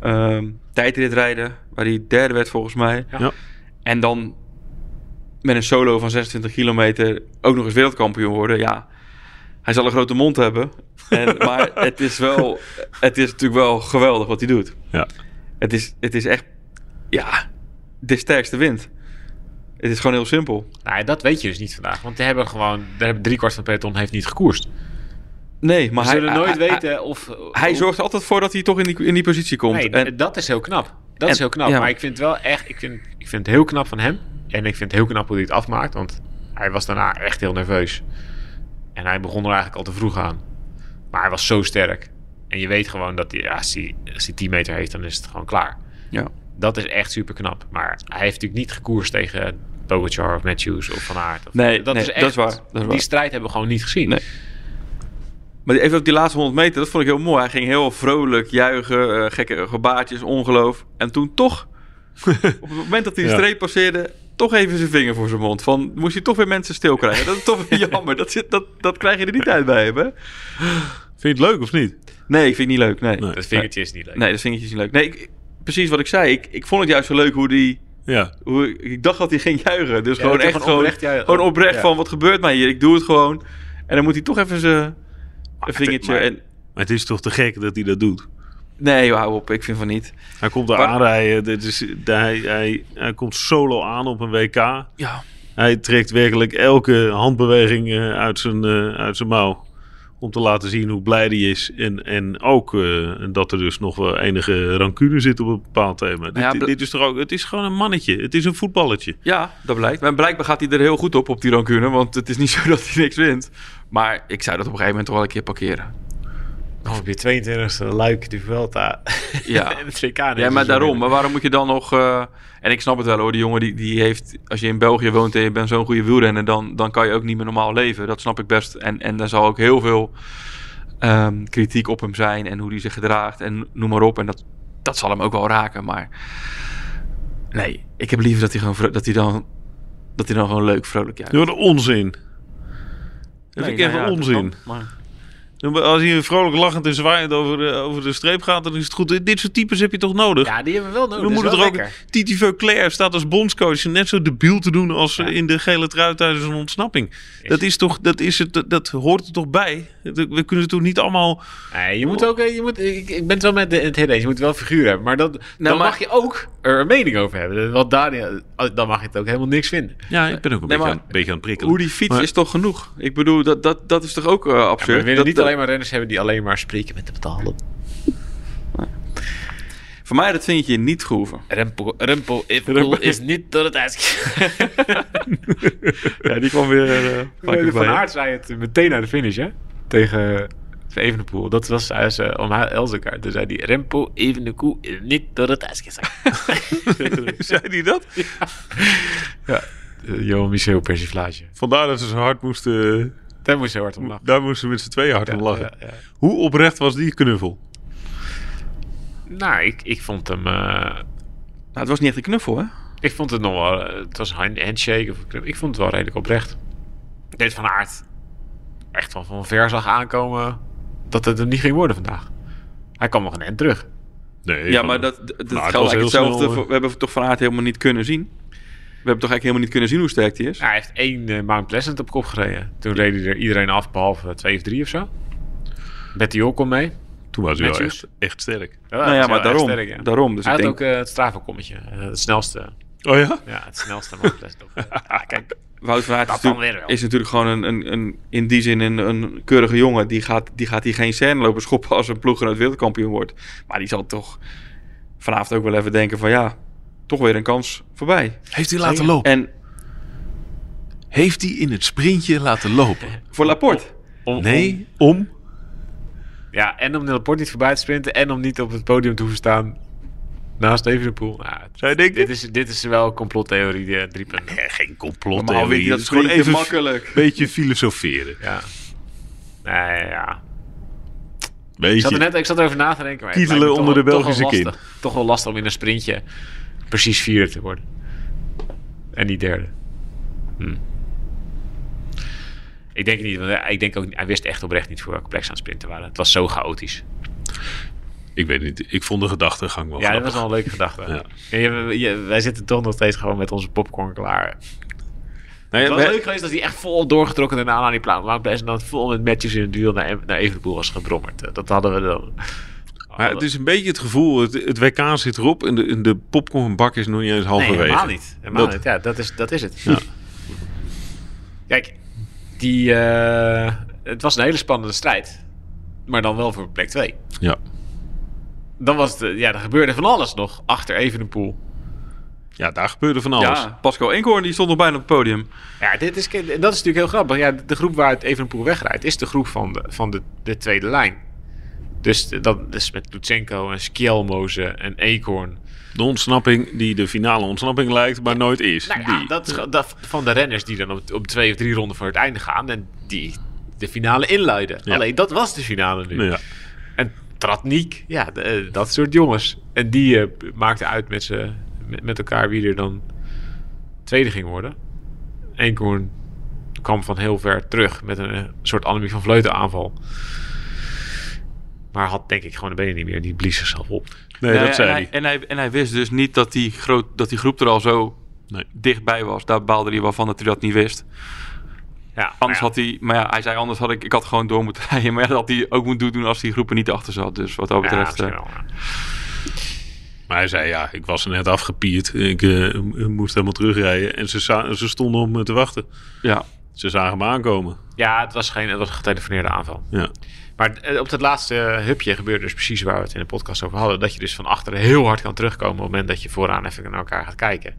ehm tijdrit rijden, waar hij derde werd volgens mij. Ja. Ja. En dan met een solo van 26 kilometer ook nog eens wereldkampioen worden. Ja, hij zal een grote mond hebben. En, maar het is wel, het is natuurlijk wel geweldig wat hij doet. Ja. Het is, het is echt, ja, de sterkste wint. Het is gewoon heel simpel. Nou, dat weet je dus niet vandaag. Want die hebben gewoon... Daar hebben driekwart van peloton heeft niet gekoerst. Nee, maar hij, ze zullen nooit hij- weten of... Hij of- zorgt er altijd voor dat hij toch in die, in die positie komt. Nee, en, dat is heel knap. Dat en- is heel knap. ja. Maar ik vind het wel echt... Ik vind, ik vind het heel knap van hem. En ik vind het heel knap hoe hij het afmaakt. Want hij was daarna echt heel nerveus. En hij begon er eigenlijk al te vroeg aan. Maar hij was zo sterk. En je weet gewoon dat hij... Ja, als, hij als hij 10 meter heeft, dan is het gewoon klaar. ja. Dat is echt super knap. Maar hij heeft natuurlijk niet gekoerst tegen Pogacar of Matthews of Van Aert. Of, Nee, nee, dat is waar, dat is die waar. strijd hebben we gewoon niet gezien. Nee. Maar even op die laatste 100 meter, dat vond ik heel mooi. Hij ging heel vrolijk juichen, eh, gekke gebaartjes, ongeloof. En toen toch, op het moment dat hij de streep passeerde, toch even zijn vinger voor zijn mond. Van, moest je toch weer mensen stil krijgen. Dat is toch weer jammer. Dat, zit, dat, dat krijg je er niet uit bij hè? Vind je het leuk of niet? Nee, ik vind het niet leuk. Nee, Nee. Dat vingertje is niet leuk. nee dat vingertje is niet leuk. Nee, ik- precies wat ik zei. Ik, ik vond het juist zo leuk hoe die... Ja. Hoe, ik dacht dat hij ging juichen. Dus Ja, gewoon hij echt gewoon oprecht gewoon oprecht Ja. van, wat gebeurt mij hier? Ik doe het gewoon. En dan moet hij toch even zijn een vingertje... maar- en, Maar het is toch te gek dat hij dat doet? Nee, hou op. Ik vind van niet. Hij komt er Maar- aanrijden. Dit is, hij, hij, hij komt solo aan op een WK. Ja, Hij trekt werkelijk elke handbeweging eh, uit, zijn, eh, uit zijn mouw. Om te laten zien hoe blij hij is. En, en ook eh, dat er dus nog wel enige rancune zit op een bepaald thema. Ja, dit, dit is toch ook, het is gewoon een mannetje. Het is een voetballetje. ja, dat blijkt. Maar blijkbaar gaat hij er heel goed op, op die rancune. Want het is niet zo dat hij niks wint. Maar ik zou dat op een gegeven moment toch wel een keer parkeren. Dan heb je 22e Luik, de Vuelta. Ja. en het WK. Ja, maar daarom. Maar waarom moet je dan nog... eh, en ik snap het wel hoor, die jongen die, die heeft... Als je in België woont en je bent zo'n goede wielrenner... Dan, dan kan je ook niet meer normaal leven. Dat snap ik best. En, en daar zal ook heel veel ehm, kritiek op hem zijn... en hoe hij zich gedraagt en noem maar op. En dat, dat zal hem ook wel raken, maar... Nee, ik heb liever dat hij, gewoon, dat hij, dan, dat hij dan gewoon leuk, vrolijk juicht. Wat een onzin. Dat Nee, vind ik nou even ja, dat onzin. kan, maar- Als hij vrolijk lachend en zwaaiend over de, over de streep gaat, dan is het goed. Dit soort types heb je toch nodig? Ja, die hebben we wel nodig. Dan Dat moet is het wel er ook. lekker. Titi Veuclair staat als bondscoach net zo debiel te doen als Ja. in de gele trui tijdens een ontsnapping. Dat is toch, dat is het, dat, dat hoort er toch bij? We kunnen het toch niet allemaal. Nee, je moet ook, eh, je moet, ik, ik ben het wel met de, het hele eens. Je moet wel figuur hebben. Maar, dat, dan maar- mag je ook er een mening over hebben. Want daar, dan mag je het ook helemaal niks vinden. Ja, ik ben ook een Nee, beetje, maar- aan, een beetje aan het prikkelen. Hoe die fiets Maar- is toch genoeg? Ik bedoel, dat, dat, dat is toch ook eh, absurd? we willen Dat- niet dat- alleen maar renners hebben die alleen maar spreken met de betalen. Voor mij dat vind je niet groeven. Rempo, Rempo, is niet door het ijs. Ja, die kwam weer uh, Van Aert zei het meteen naar de finish, hè? Tegen Evenepoel. Dat was als, uh, om haar Elzekaart. Toen zei hij, Rempo Evenepoel is niet door het ijs gezakt. Zei hij dat? ja. Uh, Johan Michel persiflage. Vandaar dat ze zo hard moesten. Daar moest je hard om lachen. Daar moesten we met z'n tweeën hard Ja, om lachen. ja, ja. Hoe oprecht was die knuffel? Nou, ik, ik vond hem... Uh, nou, het was niet echt een knuffel, hè? Ik vond het nog wel... Uh, het was een handshake. Of, ik vond het wel redelijk oprecht. Deed Van Aert echt wel van ver zag aankomen dat het hem niet ging worden vandaag. Hij kwam nog een end terug. Nee, ja, maar dat, dat, geldt eigenlijk hetzelfde. Snel, voor, we hebben toch Van Aert helemaal niet kunnen zien. We hebben toch eigenlijk helemaal niet kunnen zien hoe sterk hij is. Ja, hij heeft één uh, Mount Pleasant op kop gereden. Toen reed hij er iedereen af, behalve twee of drie of zo. Betty kon mee. Toen was hij wel echt, echt sterk. Ja, nou ja, maar daarom. Sterk, ja. daarom dus hij ik had denk... ook uh, het Strava-kommetje. Uh, het snelste. Oh ja? Ja, het snelste Mount Pleasant. ah, kijk, Wout van Aert is natuurlijk, is natuurlijk gewoon een, een, een, in die zin een, een keurige jongen. Die gaat, die gaat hier geen scène lopen schoppen als een ploeggenoot wereldkampioen wordt. Maar die zal toch vanavond ook wel even denken van ja, toch weer een kans voorbij. Heeft hij laten lopen? En heeft hij in het sprintje laten lopen? Voor Laporte? Om, nee, om? Ja, en om de Laporte niet voorbij te sprinten en om niet op het podium te hoeven staan naast Evenepoel. Nou, Zou je denken? Dit is, dit is wel complottheorie, die drie punten. Nee, geen complottheorie. dat is gewoon even makkelijk. Een beetje filosoferen. Ja. Nee, ja. Weet zat er net, ik zat erover na te denken. Maar Kietelen onder toch de Belgische lastig. Toch wel lastig om in een sprintje precies vierde te worden. En niet derde. Hm. Ik denk niet, want hij- ik denk ook, hij wist echt oprecht niet voor welke plek ze aan het sprinten waren. Het was zo chaotisch. Ik weet niet. Ik vond de gedachtegang wel ja, dat was wel een leuke gedachte. Ja. Je- je- wij zitten toch nog steeds gewoon met onze popcorn klaar. Nee, Het was we- leuk geweest dat hij echt vol doorgetrokken daarna naar die plaat en dan vol met matches in het wiel naar, naar Evenepoel was gebrommerd. Dat hadden we dan. Maar het is een beetje het gevoel, het, het WK zit erop en de, en de popcornbak is nog niet eens Nee, halverwege. helemaal niet. Helemaal Dat- niet. Ja, dat is, dat is het. Ja. Kijk, die, eh, het was een hele spannende strijd. Maar dan wel voor plek 2. Ja. Dan was het, ja, er gebeurde van alles nog achter Evenepoel. ja, daar gebeurde van alles. Ja, Pascal Eenkhoorn die stond nog bijna op het podium. Ja, dit is, dat is natuurlijk heel grappig. Ja, de groep waar het Evenepoel wegrijdt, is de groep van de, van de, de tweede lijn. Dus dat is met Lutsenko en Skjelmoze en Eekhoorn. De ontsnapping die de finale ontsnapping lijkt, maar nooit is. Nou ja, die. dat, is- dat van de renners die dan op, op twee of drie ronden voor het einde gaan en die de finale inluiden. Ja. Alleen dat was de finale nu. Nou ja. En Tratnik, ja, de- eh, dat soort jongens. En die eh, maakten uit met, ze, met, met elkaar wie er dan tweede ging worden. Eenkoorn kwam van heel ver terug met een eh, soort Annemie van Vleuten aanval. Maar had denk ik gewoon de benen niet meer. Die blies zichzelf op. Nee, dat zei en hij. hij. En hij, en hij wist dus niet dat die, groot, dat die groep er al zo Nee. dichtbij was. Daar baalde hij wel van dat hij dat niet wist. Ja, Anders had hij, maar ja, hij zei anders had ik, ik had gewoon door moeten rijden. Maar ja, dat had hij ook moeten doen als die groep er niet achter zat. Dus wat dat ja, betreft. eh, wel, ja. Maar hij zei, ja, ik was er net afgepierd. Ik eh, moest helemaal terugrijden. En ze, ze stonden op me te wachten. ja. Ze zagen me aankomen. Ja, het was geen het was een getelefoneerde aanval. Ja. Maar eh, op dat laatste hupje gebeurde dus precies waar we het in de podcast over hadden. Dat je dus van achteren heel hard kan terugkomen op het moment dat je vooraan even naar elkaar gaat kijken.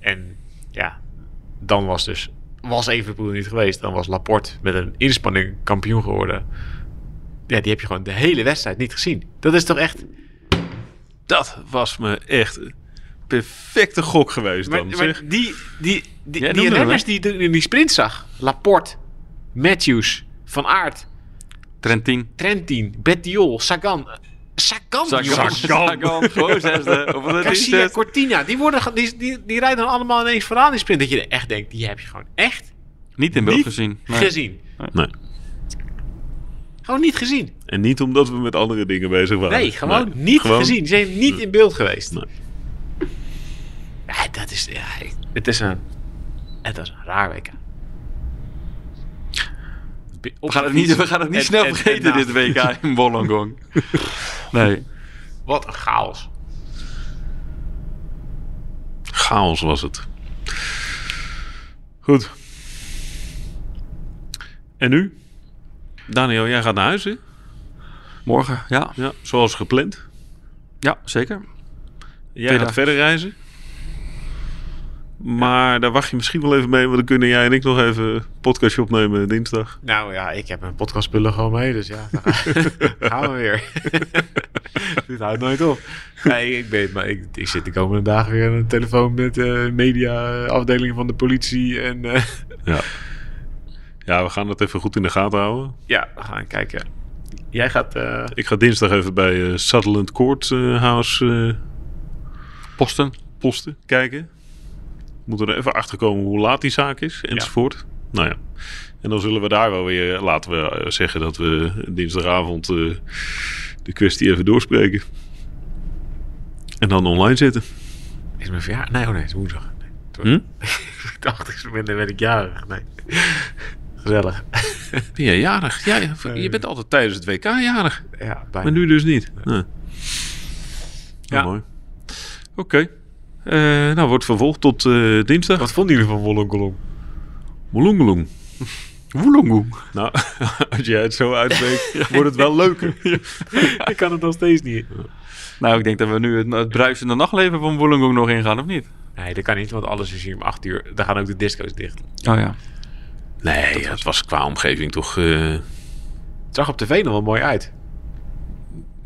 En ja, dan was dus, was Evenepoel niet geweest. Dan was Laporte met een inspanning kampioen geworden. Ja, die heb je gewoon de hele wedstrijd niet gezien. Dat is toch echt... Dat was me echt perfecte gok geweest Maar, dan. maar zeg. die, die, die, die renners die in die sprint zag. Laporte, Matthews, Van Aert, Trentin. Trentin, Bettiol, Sagan. Sagan, Sagan. jongens. Sagan. Gewoon zesde. Of wat is Garcia, het? Cortina, die, worden, die, die, die rijden dan allemaal ineens vooraan in sprint. Dat je echt denkt, die heb je gewoon echt Niet in beeld niet gezien. Nee. gezien. Nee. Gewoon niet gezien. En niet omdat we met andere dingen bezig waren. Nee, gewoon Nee. niet Gewoon- gezien. Ze zijn niet in beeld geweest. Nee. Ja, dat is... Ja, het is een... Het was een raar WK. We gaan het niet, we gaan het niet En- snel en- vergeten, en dit WK in Wollongong. Nee. Wat een chaos. Chaos was het. Goed. En nu? Daniel, jij gaat naar huis, hè? Morgen, ja. Ja, zoals gepland. Ja, zeker. Jij Twee gaat dagen. verder reizen. Maar daar wacht je misschien wel even mee, want dan kunnen jij en ik nog even een podcastje opnemen dinsdag. Nou ja, ik heb mijn podcastspullen gewoon mee, dus ja, dan gaan we weer. Dit houdt nooit op. Nee, ik, ben, maar ik, ik zit de komende dagen weer aan de telefoon met eh media afdelingen van de politie. En eh, Ja. Ja, we gaan dat even goed in de gaten houden. ja, we gaan kijken. Jij gaat... eh, Ik ga dinsdag even bij eh, Sutherland Court eh, House eh, Posten. posten kijken. Moeten er even achter komen hoe laat die zaak is, enzovoort. Nou ja. En dan zullen we daar wel weer, laten we eh, zeggen dat we dinsdagavond eh, de kwestie even doorspreken. En dan online zetten. is mijn verjaardag? Nee, oh nee, het is woensdag. Nee. Hm? ik dacht, ik ben, ben ik jarig. Nee. Gezellig. Ben jij jarig? Ja, je- bent altijd tijdens het WK jarig. ja, bijna. Maar nu dus niet. Nee. Ja. Ja. mooi. Oké. Nou, wordt vervolgd tot eh, dinsdag. Wat vonden jullie van Wollongolong? Molongelong. Woelongoe. Nou, als jij het zo uitspreekt, wordt het wel leuker. ik kan het nog steeds niet. Nou, ik denk dat we nu het, het bruisende nachtleven van Wollongong nog ingaan, of niet? Nee, dat kan niet, want alles is hier om 8 uur. Dan gaan ook de disco's dicht. Oh ja. Nee, het was qua omgeving toch... eh, Het zag op tv nog wel mooi uit.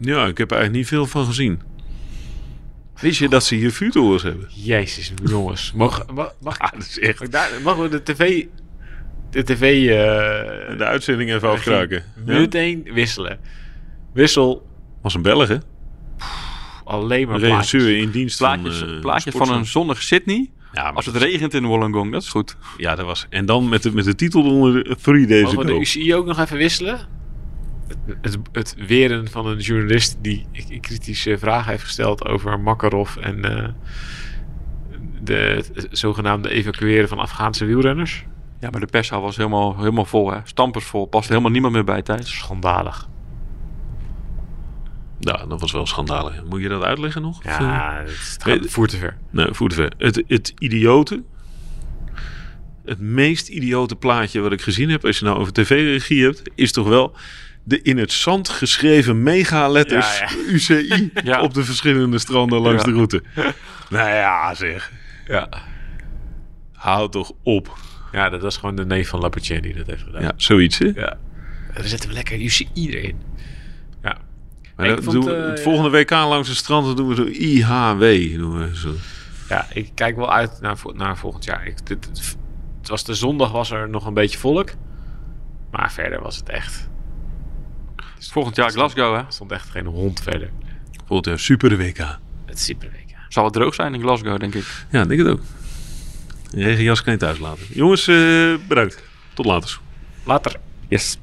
ja, ik heb er eigenlijk niet veel van gezien. Wist je dat ze hier vuurtorens hebben? Jezus, jongens. Mag, mag, mag, Ah, dat is echt... mag daar, mogen we de tv... De tv... eh De uitzending even afkraken. Ja? Meteen wisselen. Wissel Was een Belg, hè? alleen maar Een regisseur in dienst Plaatjes, van... eh, plaatjes van Sportzone. een zonnig Sydney. Ja, Als het regent in Wollongong, dat is goed. Ja, dat was... En dan met de, met de titel onder Three Days Mogen we de Ago. UCI ook nog even wisselen? Het, het, het weren van een journalist die kritische vragen heeft gesteld over Makarov en eh, de het zogenaamde evacueren van Afghaanse wielrenners. Ja, maar de perszaal was helemaal, helemaal vol, hè. Stampers vol. Past helemaal niemand meer bij thuis. Schandalig. Ja, dat was wel schandalig. Moet je dat uitleggen nog? Of, eh? Ja, het, het Nee, gaat voer te ver. Nee, voer te ver. Het, het idiote. Het meest idiote plaatje wat ik gezien heb, als je nou over tv-regie hebt, is toch wel de in het zand geschreven megaletters Ja, UCI Ja. op de verschillende stranden langs Ja. de route. nou ja, zeg. Ja. Houd toch op. Ja, dat was gewoon de neef van Lappertje die dat heeft gedaan. Ja, zoiets hè. Ja. Dan zetten we lekker UCI erin. Ja. Maar Ik dat vond, doen we- eh, het volgende WK langs de stranden doen we zo IHW. Doen we zo. Ja, ik kijk wel uit naar, naar volgend jaar. Ik, dit, het, het was de zondag was er nog een beetje volk. Maar verder was het echt. Volgend jaar Glasgow, hè. Er stond echt geen hond verder. Volgend jaar super WK. Het is super week. Zal het droog zijn in Glasgow, denk ik. Ja, ik denk het ook. Een regenjas kan je thuis laten. Jongens, eh, bedankt. Tot later. Later. Yes.